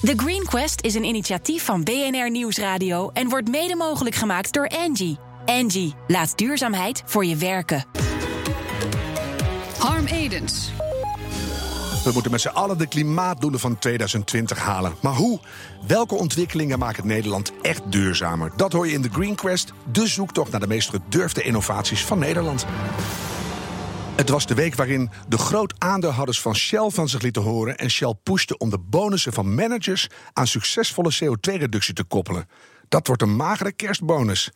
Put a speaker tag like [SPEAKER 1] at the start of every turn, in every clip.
[SPEAKER 1] The Green Quest is een initiatief van BNR Nieuwsradio en wordt mede mogelijk gemaakt door Angie. Angie, laat duurzaamheid voor je werken.
[SPEAKER 2] Harm Edens.
[SPEAKER 3] We moeten met z'n allen de klimaatdoelen van 2020 halen. Maar hoe? Welke ontwikkelingen maken Nederland echt duurzamer? Dat hoor je in de Green Quest, de zoektocht naar de meest gedurfde innovaties van Nederland. Het was de week waarin de groot aandeelhouders van Shell van zich lieten horen en Shell pushte om de bonussen van managers aan succesvolle CO2-reductie te koppelen. Dat wordt een magere kerstbonus.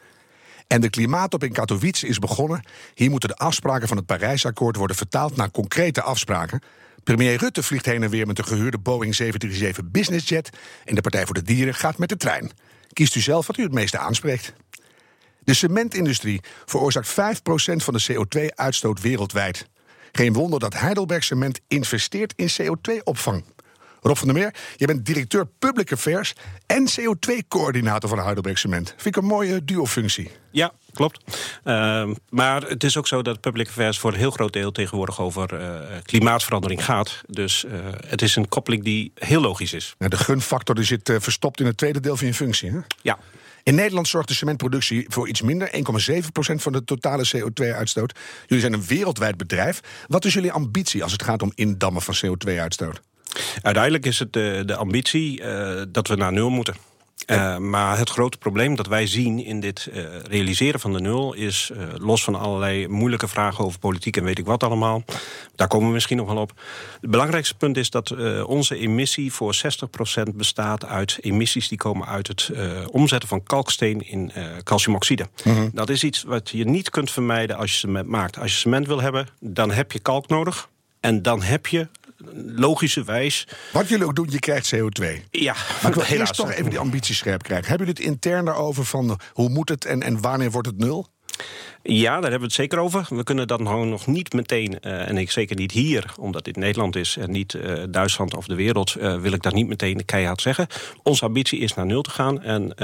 [SPEAKER 3] En de klimaattop in Katowice is begonnen. Hier moeten de afspraken van het Parijsakkoord worden vertaald naar concrete afspraken. Premier Rutte vliegt heen en weer met de gehuurde Boeing 737 Business Jet. En de Partij voor de Dieren gaat met de trein. Kiest u zelf wat u het meeste aanspreekt. De cementindustrie veroorzaakt 5% van de CO2-uitstoot wereldwijd. Geen wonder dat Heidelberg Cement investeert in CO2-opvang. Rob van der Meer, je bent directeur Public Affairs en CO2-coördinator van Heidelberg Cement. Vind ik een mooie duo-functie.
[SPEAKER 4] Ja, klopt. Uh, maar het is ook zo dat Public Affairs voor een heel groot deel tegenwoordig over uh, klimaatverandering gaat. Dus uh, het is een koppeling die heel logisch is.
[SPEAKER 3] Ja, de gunfactor die zit verstopt in het tweede deel van je functie. Hè?
[SPEAKER 4] Ja.
[SPEAKER 3] In Nederland zorgt de cementproductie voor iets minder, 1,7% van de totale CO2-uitstoot. Jullie zijn een wereldwijd bedrijf. Wat is jullie ambitie als het gaat om indammen van CO2-uitstoot?
[SPEAKER 4] Uiteindelijk is het de, de ambitie uh, dat we naar nul moeten. Uh, maar het grote probleem dat wij zien in dit uh, realiseren van de nul is, uh, los van allerlei moeilijke vragen over politiek en weet ik wat allemaal, daar komen we misschien nog wel op. Het belangrijkste punt is dat onze emissie voor 60% bestaat uit emissies die komen uit het omzetten van kalksteen in calciumoxide. Mm -hmm. Dat is iets wat je niet kunt vermijden als je cement maakt. Als je cement wil hebben, dan heb je kalk nodig. En dan heb je logischerwijs.
[SPEAKER 3] Wat jullie ook doen, je krijgt CO2.
[SPEAKER 4] Ja,
[SPEAKER 3] maar ik wil helaas eerst toch even die ambitie scherp krijgen. Hebben jullie het intern daarover van hoe moet het en, en wanneer wordt het nul?
[SPEAKER 4] Ja, daar hebben we het zeker over. We kunnen dat nog niet meteen, uh, en ik zeker niet hier, omdat dit Nederland is en niet uh, Duitsland of de wereld, uh, wil ik dat niet meteen keihard zeggen. Onze ambitie is naar nul te gaan en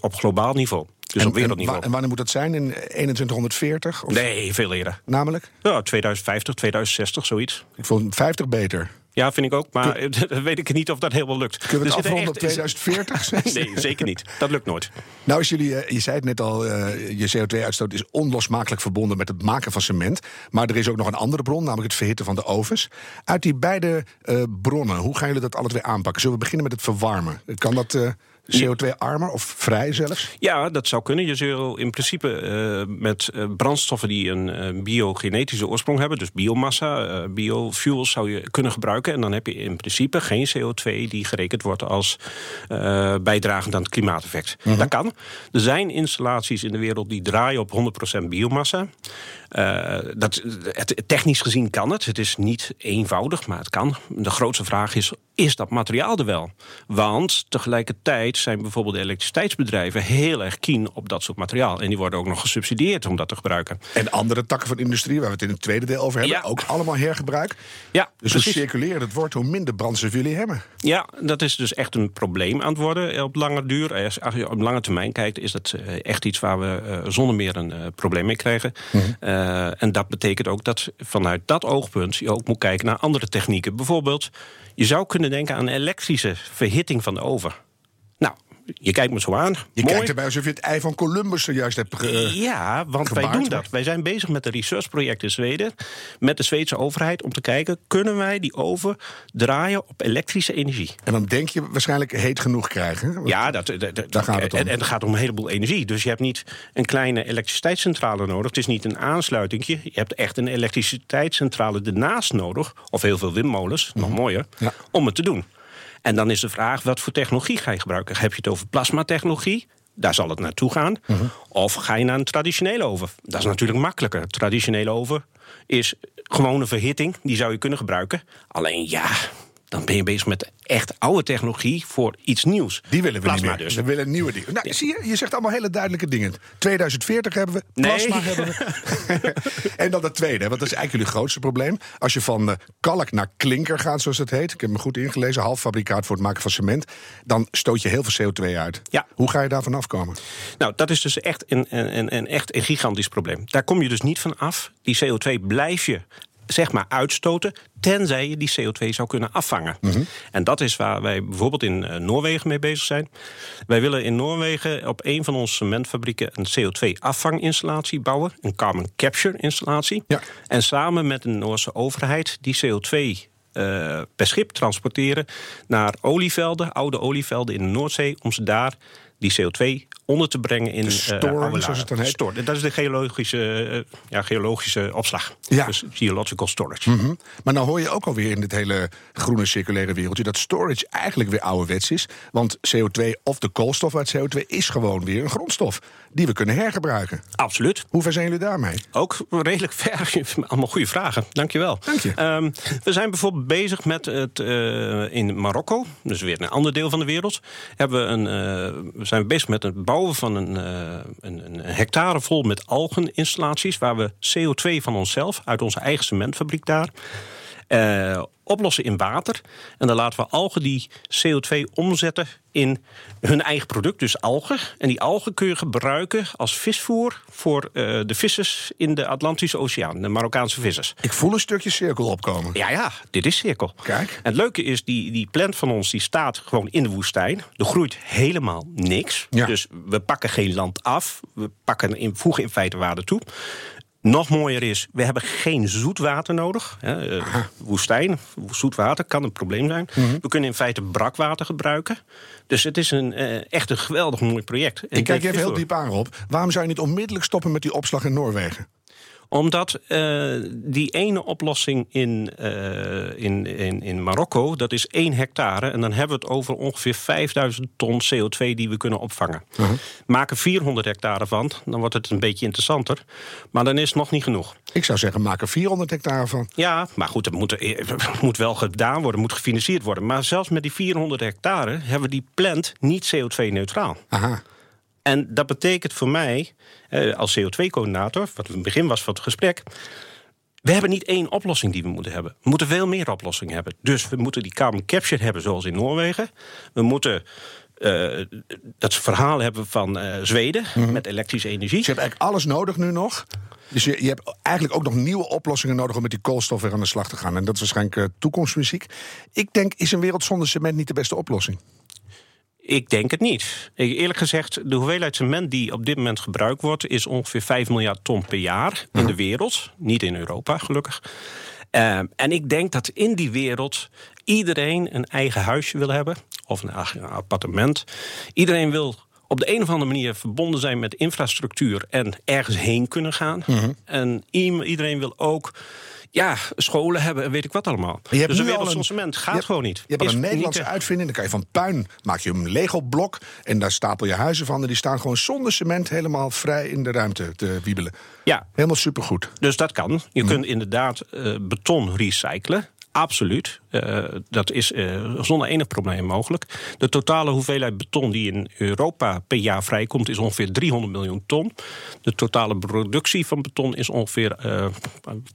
[SPEAKER 4] op globaal niveau. Dus
[SPEAKER 3] en,
[SPEAKER 4] op wereldniveau.
[SPEAKER 3] En, en, wanneer moet dat zijn? In 2140? Of?
[SPEAKER 4] Nee, veel eerder.
[SPEAKER 3] Namelijk?
[SPEAKER 4] Ja, 2050, 2060, zoiets.
[SPEAKER 3] Ik vond 50 beter.
[SPEAKER 4] Ja, vind ik ook. Maar Kun... weet ik niet of dat helemaal lukt.
[SPEAKER 3] Kunnen we het dus afronden op 2040?
[SPEAKER 4] nee, zeker niet. Dat lukt nooit.
[SPEAKER 3] Nou, is jullie, je zei het net al, uh, je CO2-uitstoot is onlosmakelijk verbonden met het maken van cement. Maar er is ook nog een andere bron, namelijk het verhitten van de ovens. Uit die beide uh, bronnen, hoe gaan jullie dat alle twee aanpakken? Zullen we beginnen met het verwarmen? Kan dat... Uh, CO2-armer of vrij zelfs?
[SPEAKER 4] Ja, dat zou kunnen. Je zou in principe uh, met uh, brandstoffen die een uh, biogenetische oorsprong hebben, dus biomassa, biofuels, zou je kunnen gebruiken. En dan heb je in principe geen CO2 die gerekend wordt als bijdragend aan het klimaateffect.
[SPEAKER 3] Mhm.
[SPEAKER 4] Dat kan. Er zijn installaties in de wereld die draaien op 100% biomassa. dat, het, technisch gezien kan het. Het is niet eenvoudig, maar het kan. De grootste vraag is: is dat materiaal er wel? Want tegelijkertijd zijn bijvoorbeeld de elektriciteitsbedrijven heel erg keen op dat soort materiaal. En die worden ook nog gesubsidieerd om dat te gebruiken.
[SPEAKER 3] En andere takken van industrie, waar we het in het tweede deel over hebben,
[SPEAKER 4] Ja.
[SPEAKER 3] ook allemaal hergebruik.
[SPEAKER 4] Ja,
[SPEAKER 3] Dus
[SPEAKER 4] precies.
[SPEAKER 3] hoe circuleren het wordt, hoe minder brandstof jullie hebben.
[SPEAKER 4] Ja, dat is dus echt een probleem aan het worden op lange duur. Als je op lange termijn kijkt, is dat eh, echt iets waar we eh, zonder meer een eh, probleem mee krijgen. Eh, en dat betekent ook dat vanuit dat oogpunt je ook moet kijken naar andere technieken. Bijvoorbeeld, je zou kunnen denken aan elektrische verhitting van de oven. Je kijkt me zo aan.
[SPEAKER 3] Je
[SPEAKER 4] Mooi.
[SPEAKER 3] kijkt erbij alsof je het ei van Columbus zojuist hebt ge...
[SPEAKER 4] Ja, want wij doen dat. Wij zijn bezig met een researchproject in Zweden. Met de Zweedse overheid om te kijken... kunnen wij die oven draaien op elektrische energie?
[SPEAKER 3] En dan denk je waarschijnlijk heet genoeg krijgen.
[SPEAKER 4] Ja, dat, dat, dat-
[SPEAKER 3] Daar gaat het om.
[SPEAKER 4] En, en het gaat om een heleboel energie. Dus je hebt niet een kleine elektriciteitscentrale nodig. Het is niet een aansluitingje. Je hebt echt een elektriciteitscentrale ernaast nodig. Of heel veel windmolens, nog mooier.
[SPEAKER 3] Mhm. Ja.
[SPEAKER 4] Om het te doen. En dan is de vraag, wat voor technologie ga je gebruiken? Heb je het over plasmatechnologie? Daar zal het naartoe gaan.
[SPEAKER 3] Mhm.
[SPEAKER 4] Of ga je naar een traditionele oven? Dat is natuurlijk makkelijker. Traditionele oven is gewoon een verhitting. Die zou je kunnen gebruiken. Alleen ja, dan ben je bezig met echt oude technologie voor iets nieuws.
[SPEAKER 3] Die willen we
[SPEAKER 4] Plasma
[SPEAKER 3] niet meer.
[SPEAKER 4] dus.
[SPEAKER 3] We willen nieuwe dingen. Nou, zie je, je zegt allemaal hele duidelijke dingen. 2040 hebben we,
[SPEAKER 4] Nee.
[SPEAKER 3] plasma hebben we. en dan het tweede, want dat is eigenlijk jullie grootste probleem. Als je van eh, kalk naar klinker gaat, zoals het heet. Ik heb me goed ingelezen, halffabrikaat voor het maken van cement. Dan stoot je heel veel CO2 uit.
[SPEAKER 4] Ja.
[SPEAKER 3] Hoe ga je daarvan afkomen?
[SPEAKER 4] Nou, dat is dus echt een, een, een, een, echt een gigantisch probleem. Daar kom je dus niet van af. Die CO2 blijf je zeg maar uitstoten, tenzij je die CO2 zou kunnen afvangen.
[SPEAKER 3] Mhm.
[SPEAKER 4] En dat is waar wij bijvoorbeeld in eh, Noorwegen mee bezig zijn. Wij willen in Noorwegen op een van onze cementfabrieken een CO2-afvanginstallatie bouwen, een carbon capture installatie.
[SPEAKER 3] Ja.
[SPEAKER 4] En samen met de Noorse overheid die CO2 eh, per schip transporteren naar olievelden, oude olievelden in de Noordzee, om ze daar die CO2 onder te brengen in
[SPEAKER 3] De
[SPEAKER 4] eh, oude
[SPEAKER 3] zoals het dan heet.
[SPEAKER 4] Dat is de geologische, eh, ja, geologische opslag.
[SPEAKER 3] Ja.
[SPEAKER 4] Dus geological storage.
[SPEAKER 3] Mhm. Maar nou hoor je ook alweer in dit hele groene circulaire wereldje dat storage eigenlijk weer ouderwets is. Want CO2 of de koolstof uit CO2 is gewoon weer een grondstof die we kunnen hergebruiken.
[SPEAKER 4] Absoluut.
[SPEAKER 3] Hoe ver zijn jullie daarmee?
[SPEAKER 4] Ook redelijk ver. Allemaal goede vragen. Dankjewel.
[SPEAKER 3] Dank je.
[SPEAKER 4] Ehm, we zijn bijvoorbeeld bezig met het eh, in Marokko, dus weer een ander deel van de wereld. Hebben we, een, eh, we zijn bezig met het bouwen van een, eh, een, een hectare vol met algeninstallaties. Waar we CO2 van onszelf, uit onze eigen cementfabriek daar. Eh, oplossen in water. En dan laten we algen die CO2 omzetten in hun eigen product, dus algen. En die algen kun je gebruiken als visvoer voor eh, de vissers in de Atlantische Oceaan, de Marokkaanse vissers.
[SPEAKER 3] Ik voel een stukje cirkel opkomen.
[SPEAKER 4] Ja, ja, dit is cirkel.
[SPEAKER 3] Kijk.
[SPEAKER 4] En het leuke is, die, die plant van ons die staat gewoon in de woestijn. Er groeit helemaal niks.
[SPEAKER 3] Ja.
[SPEAKER 4] Dus we pakken geen land af. We pakken in, voegen in feite waarde toe. Nog mooier is, we hebben geen zoetwater nodig. Hè, eh, woestijn, zoetwater kan een probleem zijn.
[SPEAKER 3] Mhm.
[SPEAKER 4] We kunnen in feite brakwater gebruiken. Dus het is een, eh, echt een geweldig mooi project. En
[SPEAKER 3] Ik kijk even heel diep aan, Rob. Waarom zou je niet onmiddellijk stoppen met die opslag in Noorwegen?
[SPEAKER 4] Omdat eh, die ene oplossing in, eh, in, in, in Marokko, dat is één hectare. En dan hebben we het over ongeveer 5000 ton CO2 die we kunnen opvangen. Maken 400 hectare van, dan wordt het een beetje interessanter. Maar dan is het nog niet genoeg.
[SPEAKER 3] Ik zou zeggen, maak er 400 hectare van.
[SPEAKER 4] Ja, maar goed, het moet, het moet wel gedaan worden, moet gefinancierd worden. Maar zelfs met die 400 hectare hebben we die plant niet CO2-neutraal.
[SPEAKER 3] Aha.
[SPEAKER 4] En dat betekent voor mij, eh, als CO2-coördinator, wat het begin was van het gesprek. We hebben niet één oplossing die we moeten hebben. We moeten veel meer oplossingen hebben. Dus we moeten die carbon capture hebben, zoals in Noorwegen. We moeten eh, dat verhaal hebben van eh, Zweden met elektrische energie.
[SPEAKER 3] Dus je hebt eigenlijk alles nodig nu nog. Dus je, je hebt eigenlijk ook nog nieuwe oplossingen nodig om met die koolstof weer aan de slag te gaan. En dat is waarschijnlijk toekomstmuziek. Ik denk, is een wereld zonder cement niet de beste oplossing?
[SPEAKER 4] Ik denk het niet. Eerlijk gezegd, de hoeveelheid cement die op dit moment gebruikt wordt, is ongeveer 5 miljard ton per jaar in de wereld. Niet in Europa, gelukkig. Ehm, en ik denk dat in die wereld iedereen een eigen huisje wil hebben, of een eigen appartement. Iedereen wil op de een of andere manier verbonden zijn met infrastructuur en ergens heen kunnen gaan. En iem- iedereen wil ook. Ja, scholen hebben en weet ik wat allemaal.
[SPEAKER 3] Je hebt
[SPEAKER 4] dus de wereld cement
[SPEAKER 3] je
[SPEAKER 4] gaat gewoon niet.
[SPEAKER 3] Je hebt
[SPEAKER 4] Is
[SPEAKER 3] een Nederlandse uitvinding. Dan kan je van puin maak je een Lego-blok. En daar stapel je huizen van. En die staan gewoon zonder cement helemaal vrij in de ruimte te wiebelen.
[SPEAKER 4] Ja,
[SPEAKER 3] Helemaal supergoed.
[SPEAKER 4] Dus dat kan. Je
[SPEAKER 3] Mhm.
[SPEAKER 4] kunt inderdaad eh, beton recyclen. Absoluut. Eh, dat is eh, zonder enig probleem mogelijk. De totale hoeveelheid beton die in Europa per jaar vrijkomt is ongeveer 300 miljoen ton. De totale productie van beton is ongeveer eh,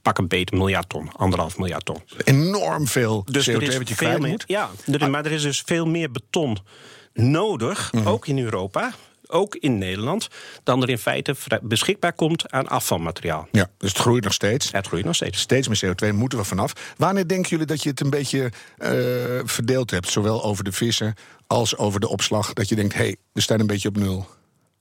[SPEAKER 4] pak een beter miljard ton, anderhalf miljard ton.
[SPEAKER 3] Enorm veel
[SPEAKER 4] Dus
[SPEAKER 3] CO2
[SPEAKER 4] er is
[SPEAKER 3] wat je
[SPEAKER 4] veel
[SPEAKER 3] kwijt
[SPEAKER 4] meer.
[SPEAKER 3] moet.
[SPEAKER 4] Ja, er- maar er is dus veel meer beton nodig,
[SPEAKER 3] Mhm.
[SPEAKER 4] ook in Europa, ook in Nederland, dan er in feite beschikbaar komt aan afvalmateriaal.
[SPEAKER 3] Ja, dus het groeit nog steeds.
[SPEAKER 4] Het groeit nog steeds.
[SPEAKER 3] Steeds meer CO2 moeten we vanaf. Wanneer denken jullie dat je het een beetje eh, verdeeld hebt? Zowel over de vissen als over de opslag. Dat je denkt, hé, hey, we staan een beetje op nul.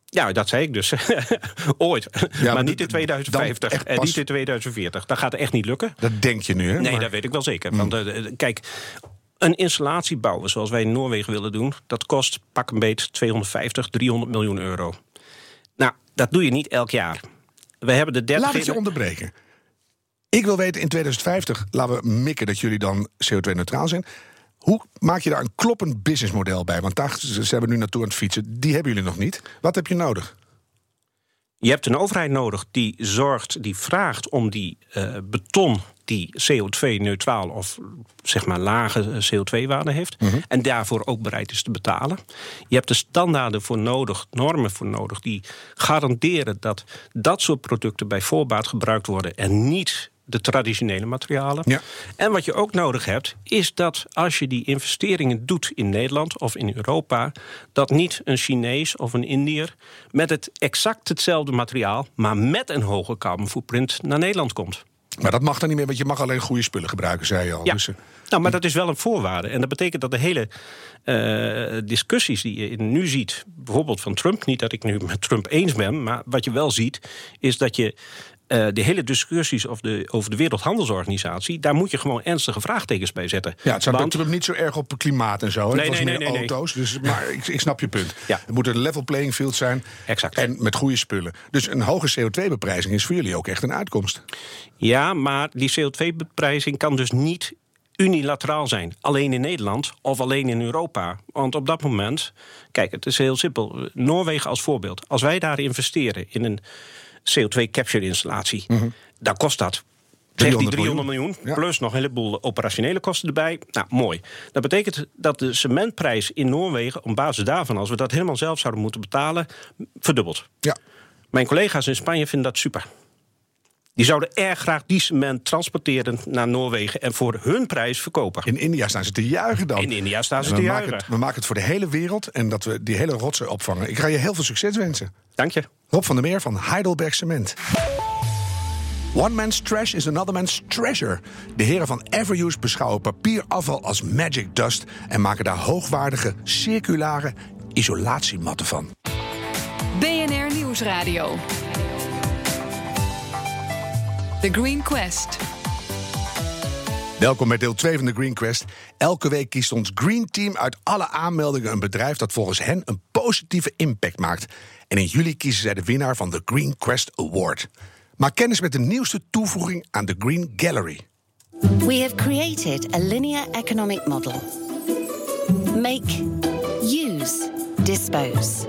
[SPEAKER 4] Ja, dat zei ik dus. Ooit.
[SPEAKER 3] maar
[SPEAKER 4] maar niet in 2050
[SPEAKER 3] dan echt
[SPEAKER 4] en
[SPEAKER 3] pas-
[SPEAKER 4] niet in 2040. Dat gaat echt niet lukken.
[SPEAKER 3] Dat denk je nu, hè?
[SPEAKER 4] Nee,
[SPEAKER 3] Maar-
[SPEAKER 4] dat weet ik wel zeker. Want eh, eh, kijk, een installatie bouwen zoals wij in Noorwegen willen doen... dat kost pak een beet 250, 300 miljoen euro. Nou, dat doe je niet elk jaar. We hebben de derde...
[SPEAKER 3] Laat ik je onderbreken. Ik wil weten, in 2050, laten we mikken dat jullie dan CO2-neutraal zijn. Hoe maak je daar een kloppend businessmodel bij? Want daar ze ze hebben nu naartoe aan het fietsen. Die hebben jullie nog niet. Wat heb je nodig?
[SPEAKER 4] Je hebt een overheid nodig die zorgt, die vraagt om die eh, beton die CO2-neutraal of zeg maar lage CO2-waarde heeft. En daarvoor ook bereid is te betalen. Je hebt de standaarden voor nodig, normen voor nodig, die garanderen dat dat soort producten bij voorbaat gebruikt worden en niet de traditionele materialen.
[SPEAKER 3] Ja.
[SPEAKER 4] En wat je ook nodig hebt, is dat als je die investeringen doet in Nederland of in Europa, dat niet een Chinees of een Indiër met het exact hetzelfde materiaal, maar met een hoge carbon footprint naar Nederland komt.
[SPEAKER 3] Maar dat mag dan niet meer, want je mag alleen goede spullen gebruiken, zei je al.
[SPEAKER 4] Ja.
[SPEAKER 3] Dus, eh,
[SPEAKER 4] Nou, maar dat is wel een voorwaarde. En dat betekent dat de hele eh, discussies die je nu ziet, bijvoorbeeld van Trump, niet dat ik nu met Trump eens ben, maar wat je wel ziet, is dat je eh, de hele discussies over de, over de Wereldhandelsorganisatie, daar moet je gewoon ernstige vraagtekens bij zetten.
[SPEAKER 3] ja, het staat
[SPEAKER 4] Want-
[SPEAKER 3] Trump niet zo erg op klimaat en zo.
[SPEAKER 4] Nee,
[SPEAKER 3] het was
[SPEAKER 4] nee,
[SPEAKER 3] meer
[SPEAKER 4] nee, nee, nee.
[SPEAKER 3] auto's. Dus, maar ik, ik snap je punt.
[SPEAKER 4] Ja.
[SPEAKER 3] Het moet een level playing field zijn.
[SPEAKER 4] Exact.
[SPEAKER 3] En met goede spullen. Dus een hoge CO2-beprijzing is voor jullie ook echt een uitkomst.
[SPEAKER 4] Ja, maar die CO2-beprijzing kan dus niet unilateraal zijn. Alleen in Nederland of alleen in Europa. Want op dat moment, kijk, het is heel simpel. Noorwegen als voorbeeld. Als wij daar investeren in een CO2-capture-installatie, dan kost dat. Zeg die
[SPEAKER 3] 300
[SPEAKER 4] 300
[SPEAKER 3] miljoen.
[SPEAKER 4] miljoen,
[SPEAKER 3] Ja.
[SPEAKER 4] plus nog een heleboel operationele kosten erbij. Nou, mooi. Dat betekent dat de cementprijs in Noorwegen, op basis daarvan, als we dat helemaal zelf zouden moeten betalen, verdubbelt.
[SPEAKER 3] Ja.
[SPEAKER 4] Mijn collega's in Spanje vinden dat super. Die zouden erg graag die cement transporteren naar Noorwegen en voor hun prijs verkopen.
[SPEAKER 3] In India staan ze te juichen dan.
[SPEAKER 4] In India staan ze te
[SPEAKER 3] we maken,
[SPEAKER 4] juichen.
[SPEAKER 3] het, we maken het voor de hele wereld en dat we die hele rotsen opvangen. Ik ga je heel veel succes wensen.
[SPEAKER 4] Dank je.
[SPEAKER 3] Rob van der Meer van Heidelberg Cement. One man's trash is another man's treasure. De heren van Everuse beschouwen papierafval als magic dust... en maken daar hoogwaardige, circulare isolatiematten van.
[SPEAKER 2] BNR Nieuwsradio. The Green Quest.
[SPEAKER 3] Welkom bij deel 2 van de Green Quest. Elke week kiest ons Green Team uit alle aanmeldingen een bedrijf dat volgens hen een positieve impact maakt. En in juli kiezen zij de winnaar van de Green Quest Award. Maak kennis met de nieuwste toevoeging aan de Green Gallery.
[SPEAKER 5] We have created a linear economic model. Make, use, dispose.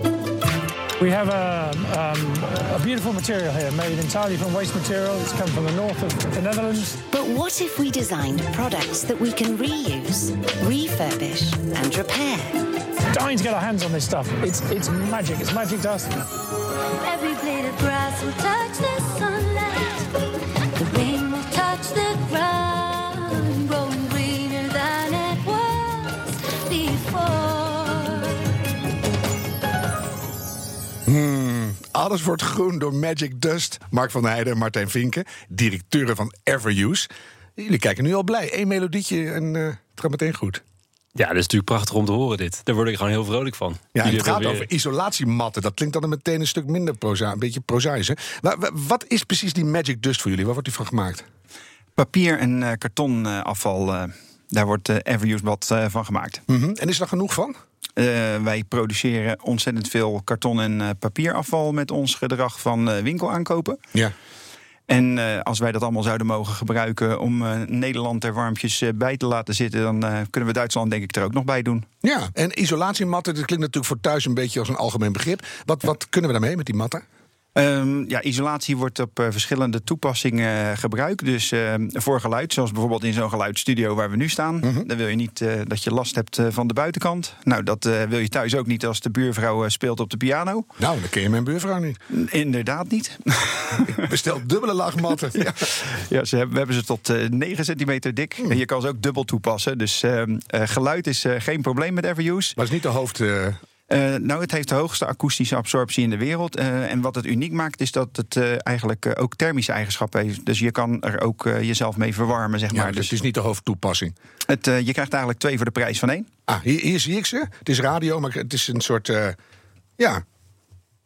[SPEAKER 6] We have a, um, a beautiful material here made entirely from waste material. It's come from the north of the Netherlands.
[SPEAKER 5] But what if we designed products that we can reuse, refurbish, and repair?
[SPEAKER 6] Dying to get our hands on this stuff. It's, it's magic. It's magic dust.
[SPEAKER 7] Every blade of grass will touch the sunlight.
[SPEAKER 3] Alles wordt groen door Magic Dust. Mark van Heijden en Martijn Vinken, directeuren van Everuse. Jullie kijken nu al blij. Eén melodietje en eh, het gaat meteen goed.
[SPEAKER 8] Ja, dat is natuurlijk prachtig om te horen dit. Daar word ik gewoon heel vrolijk van.
[SPEAKER 3] Ja, het gaat
[SPEAKER 8] weer-
[SPEAKER 3] over isolatiematten. Dat klinkt dan meteen een stuk minder proza, een beetje prozaïs. Hè? Maar wa- wat is precies die Magic Dust voor jullie? Waar wordt die van gemaakt?
[SPEAKER 9] Papier en eh, kartonafval, eh, daar wordt Everuse wat eh, van gemaakt.
[SPEAKER 3] Mhm. En is er genoeg van?
[SPEAKER 9] Eh, wij produceren ontzettend veel karton- en eh, papierafval met ons gedrag van eh, winkelaankopen.
[SPEAKER 3] Ja.
[SPEAKER 9] En als wij dat allemaal zouden mogen gebruiken om Nederland er warmpjes bij te laten zitten, dan kunnen we Duitsland denk ik er ook nog bij doen.
[SPEAKER 3] Ja, en isolatiematten, dat klinkt natuurlijk voor thuis een beetje als een algemeen begrip. Wat, wat kunnen we daarmee met die matten?
[SPEAKER 9] Ehm, ja, isolatie wordt op eh, verschillende toepassingen eh, gebruikt. Dus eh, voor geluid, zoals bijvoorbeeld in zo'n geluidsstudio waar we nu staan. Dan wil je niet eh, dat je last hebt van de buitenkant. Nou, dat wil je thuis ook niet als de buurvrouw speelt op de piano.
[SPEAKER 3] Nou, dan ken je mijn buurvrouw niet.
[SPEAKER 9] Inderdaad niet.
[SPEAKER 3] Bestel dubbele laag matten. Ja.
[SPEAKER 9] ja, ze hebben, we hebben ze tot eh 9 centimeter dik. En je kan ze ook dubbel toepassen. Dus ehm, eh, geluid is geen probleem met Everuse.
[SPEAKER 3] Maar is niet de hoofd... eh,
[SPEAKER 9] nou, het heeft de hoogste akoestische absorptie in de wereld. Eh, en wat het uniek maakt, is dat het eh, eigenlijk ook thermische eigenschappen heeft. Dus je kan er ook eh, jezelf mee verwarmen, zeg
[SPEAKER 3] ja,
[SPEAKER 9] maar.
[SPEAKER 3] dus
[SPEAKER 9] Dus
[SPEAKER 3] het is niet de hoofdtoepassing.
[SPEAKER 9] het, eh, je krijgt eigenlijk twee voor de prijs van één.
[SPEAKER 3] Ah, hier, hier zie ik ze. Het is radio, maar het is een soort... eh, ja,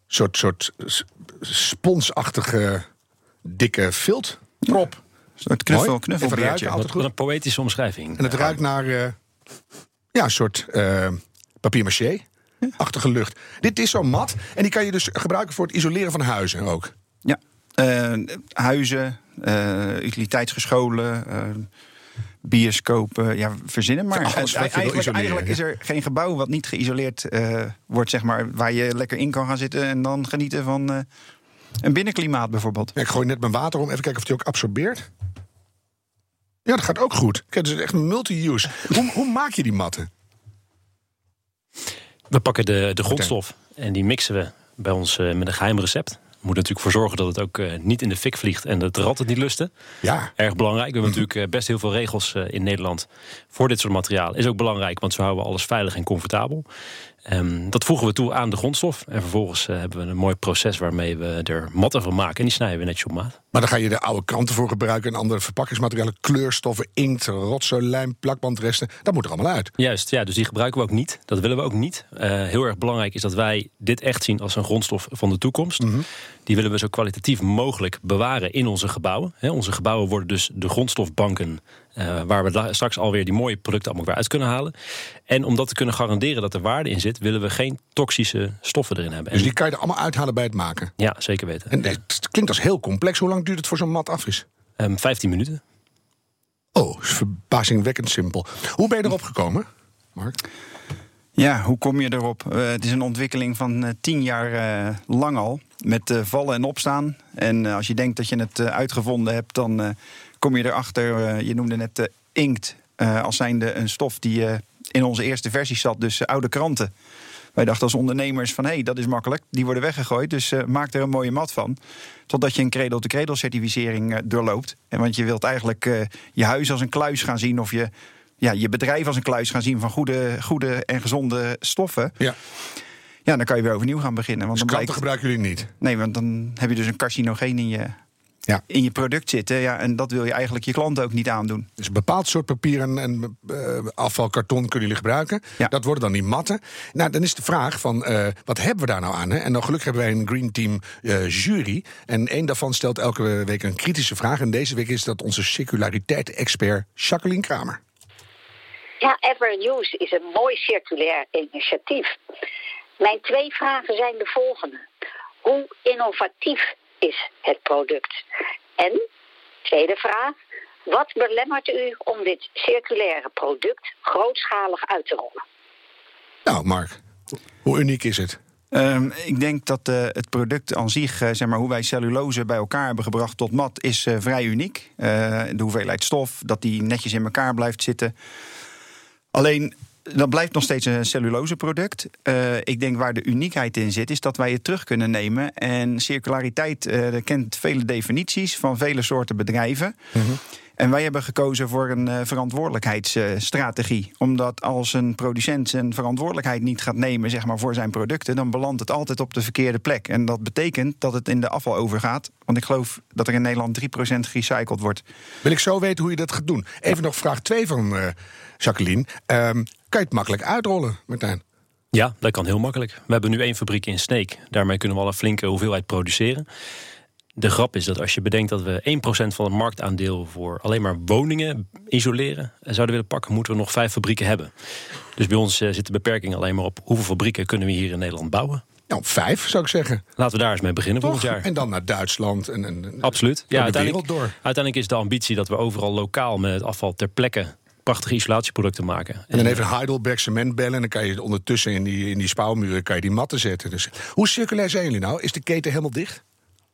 [SPEAKER 3] soort, soort sponsachtige dikke vilt. Prop.
[SPEAKER 9] Het knuffel, knuffelbeertje.
[SPEAKER 8] Wat
[SPEAKER 3] goed.
[SPEAKER 8] een poëtische omschrijving.
[SPEAKER 3] En het ruikt naar eh, ja, een soort uh, papier-maché-achtige lucht. Dit is zo'n mat en die kan je dus gebruiken voor het isoleren van huizen ook.
[SPEAKER 9] Ja. Eh, huizen, eh, utiliteitsgescholen, eh, bioscopen, ja, verzinnen maar. Eigenlijk, eigenlijk is er geen gebouw wat niet geïsoleerd wordt, zeg maar, waar je lekker in kan gaan zitten en dan genieten van een binnenklimaat bijvoorbeeld.
[SPEAKER 3] Ja, ik gooi net mijn water om, even kijken of die ook absorbeert. Ja, dat gaat ook goed. Kijk, het is echt multi-use. hoe, hoe maak je die matten?
[SPEAKER 8] We pakken de, de grondstof en die mixen we bij ons eh, met een geheim recept. We moeten natuurlijk voor zorgen dat het ook eh, niet in de fik vliegt en dat de ratten niet lusten.
[SPEAKER 3] Ja,
[SPEAKER 8] Erg belangrijk. We hebben natuurlijk eh, best heel veel regels in Nederland voor dit soort materiaal. Is ook belangrijk, want zo houden we alles veilig en comfortabel. Ehm, dat voegen we toe aan de grondstof. En vervolgens eh, hebben we een mooi proces waarmee we er matten van maken. En die snijden we netjes op maat.
[SPEAKER 3] Maar dan ga je de oude kranten voor gebruiken en andere verpakkingsmaterialen, kleurstoffen, inkt, rotzooi, lijm, plakbandresten. Dat moet er allemaal uit.
[SPEAKER 8] Juist, ja, dus die gebruiken we ook niet. Dat willen we ook niet. Eh, heel erg belangrijk is dat wij dit echt zien als een grondstof van de toekomst. Die willen we zo kwalitatief mogelijk bewaren in onze gebouwen. Onze gebouwen worden dus de grondstofbanken. Eh, waar we straks alweer die mooie producten allemaal weer uit kunnen halen. En om dat te kunnen garanderen dat er waarde in zit, willen we geen toxische stoffen erin hebben.
[SPEAKER 3] Dus die kan je er allemaal uithalen bij het maken.
[SPEAKER 8] Ja, zeker weten.
[SPEAKER 3] En het klinkt als heel complex. Hoe lang duurt het voor zo'n mat af is?
[SPEAKER 8] Ehm, 15 minuten.
[SPEAKER 3] Oh, is verbazingwekkend simpel. Hoe ben je erop gekomen, Mark?
[SPEAKER 9] Ja, hoe kom je erop? Eh, het is een ontwikkeling van eh, tien jaar eh, lang al. Met eh, vallen en opstaan. En eh, als je denkt dat je het eh, uitgevonden hebt, dan eh, kom je erachter. eh, je noemde net de inkt eh, als zijnde een stof die eh, in onze eerste versie zat. Dus eh, oude kranten. Wij dachten als ondernemers van hé, hey, dat is makkelijk. Die worden weggegooid, dus eh, maak er een mooie mat van. Totdat je een cradle-to-cradle certificering eh, doorloopt. En want je wilt eigenlijk eh, je huis als een kluis gaan zien... of je, ja, je bedrijf als een kluis gaan zien van goede, goede en gezonde stoffen.
[SPEAKER 3] Ja.
[SPEAKER 9] Ja, dan kan je weer overnieuw gaan beginnen. Want
[SPEAKER 3] Dus
[SPEAKER 9] dan blijkt,
[SPEAKER 3] gebruiken jullie niet?
[SPEAKER 9] nee, want dan heb je dus een carcinogeen in je,
[SPEAKER 3] Ja.
[SPEAKER 9] in je product zitten. Ja, en dat wil je eigenlijk je klanten ook niet aandoen.
[SPEAKER 3] Dus een bepaald soort papier en, en eh, afvalkarton kunnen jullie gebruiken.
[SPEAKER 9] Ja.
[SPEAKER 3] Dat worden dan die matten. Nou, dan is de vraag van, eh, wat hebben we daar nou aan? Hè? En dan gelukkig hebben wij een Green Team eh, jury. En één daarvan stelt elke week een kritische vraag. En deze week is dat onze circulariteit-expert Jacqueline Kramer.
[SPEAKER 10] Ja, Everuse is een mooi circulair initiatief. Mijn twee vragen zijn de volgende. Hoe innovatief is het product? En, tweede vraag, wat belemmert u om dit circulaire product grootschalig uit te rollen?
[SPEAKER 3] Nou, Mark, hoe uniek is het?
[SPEAKER 9] Ehm, ik denk dat eh, het product aan zich, eh, zeg maar, hoe wij cellulose bij elkaar hebben gebracht tot mat, is eh, vrij uniek. Eh, de hoeveelheid stof, dat die netjes in elkaar blijft zitten. Alleen, dat blijft nog steeds een celluloseproduct. Eh ik denk waar de uniekheid in zit, is dat wij het terug kunnen nemen. En circulariteit eh, kent vele definities van vele soorten bedrijven. En wij hebben gekozen voor een eh, verantwoordelijkheidsstrategie. Omdat als een producent zijn verantwoordelijkheid niet gaat nemen zeg maar, voor zijn producten, dan belandt het altijd op de verkeerde plek. En dat betekent dat het in de afval overgaat. Want ik geloof dat er in Nederland 3% gerecycled wordt.
[SPEAKER 3] Wil ik zo weten hoe je dat gaat doen. Even nog vraag 2 van Jacqueline. Ehm, kan je het makkelijk uitrollen, Martijn?
[SPEAKER 8] Ja, dat kan heel makkelijk. We hebben nu één fabriek in Sneek. Daarmee kunnen we al een flinke hoeveelheid produceren. De grap is dat als je bedenkt dat we 1% van het marktaandeel voor alleen maar woningen isoleren eh, zouden willen pakken, moeten we nog vijf fabrieken hebben. Dus bij ons eh, zit de beperking alleen maar op hoeveel fabrieken kunnen we hier in Nederland bouwen.
[SPEAKER 3] Nou, vijf zou ik zeggen.
[SPEAKER 8] Laten we daar eens mee beginnen volgend jaar.
[SPEAKER 3] En dan naar Duitsland. En, en, en-
[SPEAKER 8] Absoluut. Ja,
[SPEAKER 3] wereld
[SPEAKER 8] uiteindelijk,
[SPEAKER 3] door.
[SPEAKER 8] uiteindelijk is de ambitie dat we overal lokaal met het afval ter plekke prachtige isolatieproducten maken.
[SPEAKER 3] En dan even Heidelberg cement bellen. En dan kan je ondertussen in die, in die spouwmuren kan je die matten zetten. Dus hoe circulair zijn jullie nou? Is de keten helemaal dicht?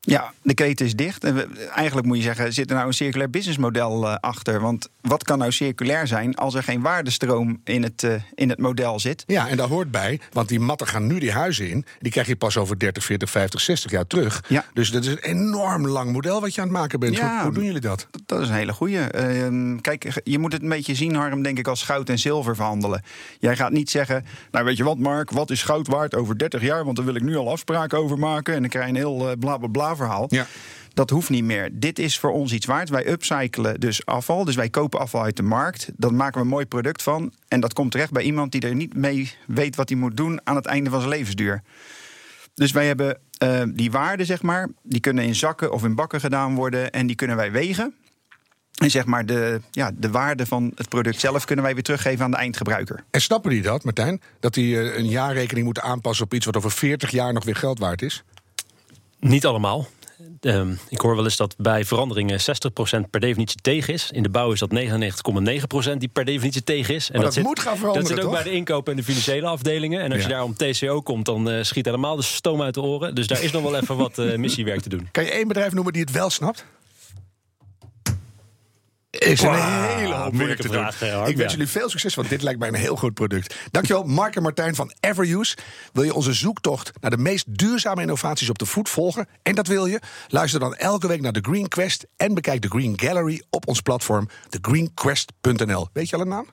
[SPEAKER 9] Ja, de keten is dicht. En we- eigenlijk moet je zeggen, zit er nou een circulair businessmodel eh, achter? Want wat kan nou circulair zijn als er geen waardestroom in het, eh, in het model zit?
[SPEAKER 3] Ja, en daar hoort bij, want die matten gaan nu die huizen in. Die krijg je pas over 30, 40, 50, 60 jaar terug.
[SPEAKER 9] Ja.
[SPEAKER 3] Dus dat is een enorm lang model wat je aan het maken bent.
[SPEAKER 9] Ja.
[SPEAKER 3] Hoe, hoe doen jullie dat?
[SPEAKER 9] Dat- Dat is een hele goeie. Ehm, kijk, je moet het een beetje zien, Harm, denk ik, als goud en zilver verhandelen. Jij gaat niet zeggen, nou weet je wat Mark, wat is goud waard over 30 jaar? Want daar wil ik nu al afspraken over maken. En dan krijg je een heel eh, bla bla bla verhaal.
[SPEAKER 3] Ja.
[SPEAKER 9] Dat hoeft niet meer. Dit is voor ons iets waard. Wij upcyclen dus afval. Dus wij kopen afval uit de markt. Daar maken we een mooi product van. En dat komt terecht bij iemand die er niet mee weet wat hij moet doen aan het einde van zijn levensduur. Dus wij hebben eh, die waarden, zeg maar, die kunnen in zakken of in bakken gedaan worden. En die kunnen wij wegen. En zeg maar de, ja, de waarde van het product zelf kunnen wij weer teruggeven aan de eindgebruiker.
[SPEAKER 3] En snappen die dat, Martijn? Dat die eh, een jaarrekening moeten aanpassen op iets wat over 40 jaar nog weer geld waard is?
[SPEAKER 8] Niet allemaal. Ehm, ik hoor wel eens dat bij veranderingen 60% per definitie tegen is. In de bouw is dat 99,9% die per definitie tegen is. En
[SPEAKER 3] Maar dat moet gaan veranderen,
[SPEAKER 8] Dat zit ook
[SPEAKER 3] toch?
[SPEAKER 8] bij de inkoop en de financiële afdelingen. En als
[SPEAKER 3] Ja.
[SPEAKER 8] je daar om TCO komt, dan eh, schiet helemaal de stoom uit de oren. Dus daar is nog wel even wat eh, missiewerk te doen.
[SPEAKER 3] Kan je één bedrijf noemen die het wel snapt? Is een hele hoop werk
[SPEAKER 8] moeilijke
[SPEAKER 3] te
[SPEAKER 8] vraag,
[SPEAKER 3] Ik wens
[SPEAKER 8] ja.
[SPEAKER 3] jullie veel succes, want dit lijkt mij een heel goed product. Dankjewel, Mark en Martijn van Everuse. Wil je onze zoektocht naar de meest duurzame innovaties op de voet volgen? En dat wil je? Luister dan elke week naar The Green Quest en bekijk de Green Gallery op ons platform thegreenquest.nl. Weet je al een naam?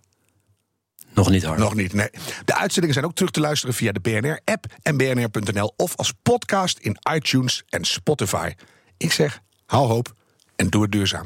[SPEAKER 8] Nog niet hard.
[SPEAKER 3] Nog niet, nee. De uitzendingen zijn ook terug te luisteren via de BNR-app en bnr.nl... of als podcast in iTunes en Spotify. Ik zeg, hou hoop en doe het duurzaam.